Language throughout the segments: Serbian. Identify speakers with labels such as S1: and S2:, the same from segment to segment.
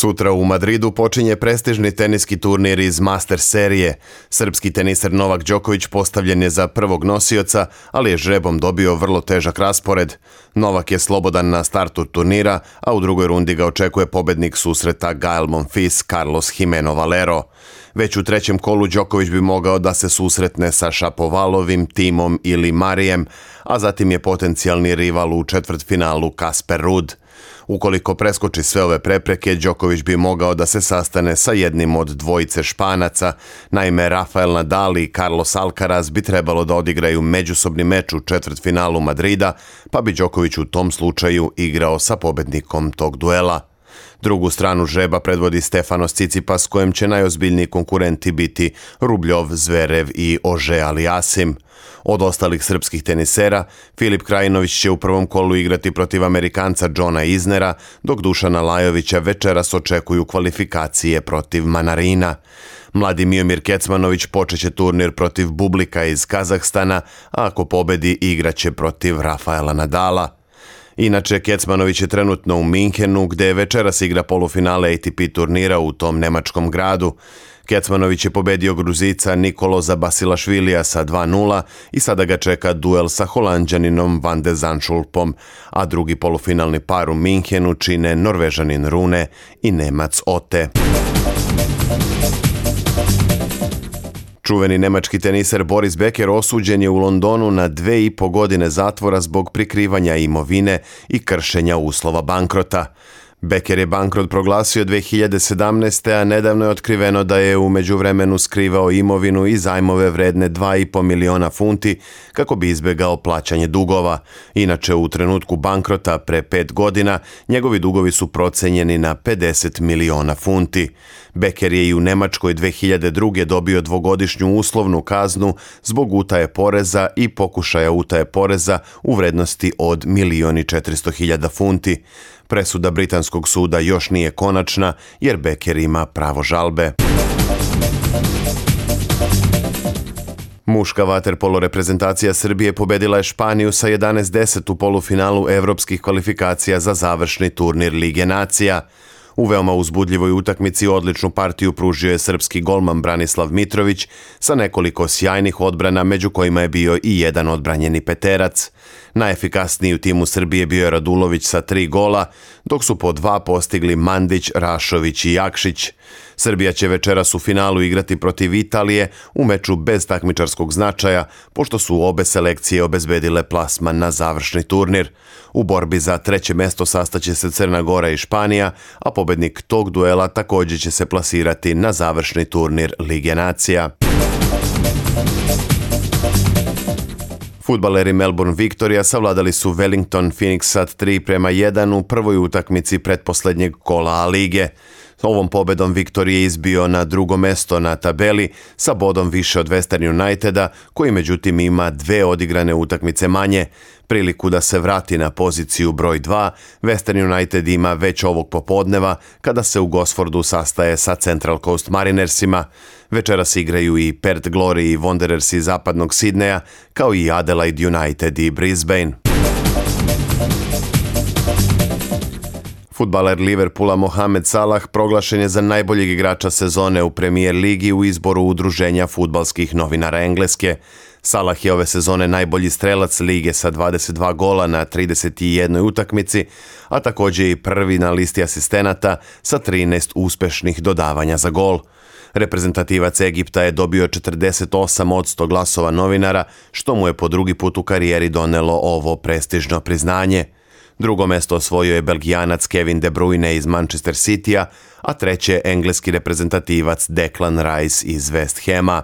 S1: Sutra u Madridu počinje prestižni teniski turnir iz Master serije. Srpski teniser Novak Đoković postavljen je za prvog nosioca, ali je žrebom dobio vrlo težak raspored. Novak je slobodan na startu turnira, a u drugoj rundi ga očekuje pobednik susreta Gael Monfis Carlos Jimeno Valero. Već u trećem kolu Đoković bi mogao da se susretne sa Šapovalovim, Timom ili Marijem, a zatim je potencijalni rival u četvrtfinalu Kasper Rud. Ukoliko preskoči sve ove prepreke, Đoković bi mogao da se sastane sa jednim od dvojice španaca. Naime, Rafael Nadal i Carlos Alcaraz bi trebalo da odigraju međusobni meč u četvrt finalu Madrida, pa bi Đoković u tom slučaju igrao sa pobednikom tog duela. Drugu stranu žreba predvodi Stefanos Cicipas kojem će najozbiljniji konkurenti biti Rubljov, Zverev i Ože Aliasim. Od ostalih srpskih tenisera, Filip Krajinović će u prvom kolu igrati protiv Amerikanca Johna Iznera, dok Dušana Lajovića večeras očekuju kvalifikacije protiv Manarina. Mladi Mijomir Kecmanović počeće turnir protiv Bublika iz Kazahstana, a ako pobedi igraće protiv Rafaela Nadala. Inače, Kecmanović je trenutno u Minhenu, gde večeras igra polufinale ATP turnira u tom nemačkom gradu. Kecmanović je pobedio Gruzica Nikoloza Basilašvilija sa 2-0 i sada ga čeka duel sa holanđaninom Van de Zanšulpom, a drugi polufinalni par u Minhenu čine norvežanin Rune i Nemac Ote. Čuveni nemački teniser Boris Becker osuđen je u Londonu na dve i po godine zatvora zbog prikrivanja imovine i kršenja uslova bankrota. Becker je bankrot proglasio 2017. a nedavno je otkriveno da je umeđu vremenu skrivao imovinu i zajmove vredne 2,5 miliona funti kako bi izbegao plaćanje dugova. Inače, u trenutku bankrota pre 5 godina njegovi dugovi su procenjeni na 50 miliona funti. Becker je i u Nemačkoj 2002. dobio dvogodišnju uslovnu kaznu zbog utaje poreza i pokušaja utaje poreza u vrednosti od milioni 400 hiljada funti. Presuda Britanskog suda još nije konačna jer Becker ima pravo žalbe. Muška vaterpolo reprezentacija Srbije pobedila je Španiju sa 11-10 u polufinalu evropskih kvalifikacija za završni turnir Lige nacija. U veoma uzbudljivoj utakmici odličnu partiju pružio je srpski golman Branislav Mitrović sa nekoliko sjajnih odbrana, među kojima je bio i jedan odbranjeni peterac. Najefikasniji u timu Srbije bio je Radulović sa tri gola, dok su po dva postigli Mandić, Rašović i Jakšić. Srbija će večeras u finalu igrati protiv Italije u meču bez takmičarskog značaja, pošto su obe selekcije obezbedile plasman na završni turnir. U borbi za treće mesto sastaće se Crna Gora i Španija, a pobednik tog duela takođe će se plasirati na završni turnir Lige nacija. Futbaleri Melbourne Victoria savladali su Wellington Phoenix 3 prema 1 u prvoj utakmici pretposlednjeg kola A lige. Ovom pobedom Viktor je izbio na drugo mesto na tabeli sa bodom više od Western Uniteda, koji međutim ima dve odigrane utakmice manje. Priliku da se vrati na poziciju broj 2, Western United ima već ovog popodneva kada se u Gosfordu sastaje sa Central Coast Marinersima. Večeras igraju i Perth Glory i Wanderers iz zapadnog Sidneja, kao i Adelaide United i Brisbane. Futbaler Liverpoola Mohamed Salah proglašen je za najboljeg igrača sezone u Premier ligi u izboru udruženja futbalskih novinara Engleske. Salah je ove sezone najbolji strelac lige sa 22 gola na 31. utakmici, a takođe i prvi na listi asistenata sa 13 uspešnih dodavanja za gol. Reprezentativac Egipta je dobio 48 od 100 glasova novinara, što mu je po drugi put u karijeri donelo ovo prestižno priznanje – Drugo mesto osvojio je belgijanac Kevin De Bruyne iz Manchester Citya, a treće engleski reprezentativac Declan Rice iz West Hema.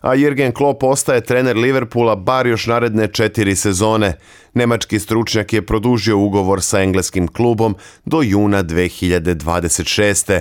S1: A Jürgen Klopp ostaje trener Liverpoola bar još naredne četiri sezone. Nemački stručnjak je produžio ugovor sa engleskim klubom do juna 2026.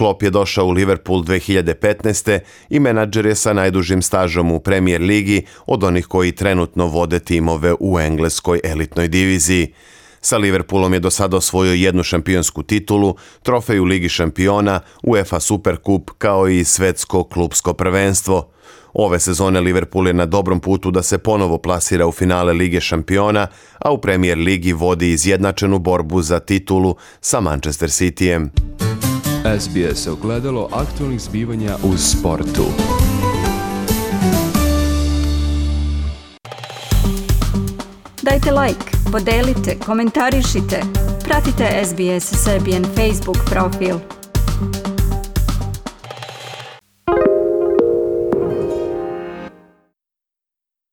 S1: Klopp je došao u Liverpool 2015. i menadžer je sa najdužim stažom u Premier Ligi od onih koji trenutno vode timove u engleskoj elitnoj diviziji. Sa Liverpoolom je do sada osvojio jednu šampionsku titulu, trofej u Ligi šampiona, UEFA Superkup kao i svetsko klubsko prvenstvo. Ove sezone Liverpool je na dobrom putu da se ponovo plasira u finale Lige šampiona, a u Premier Ligi vodi izjednačenu borbu za titulu sa Manchester Cityjem. SBS ogledalo aktualnih zbivanja u sportu. Dajte like, podelite, komentarišite. Pratite SBS Serbian Facebook profil.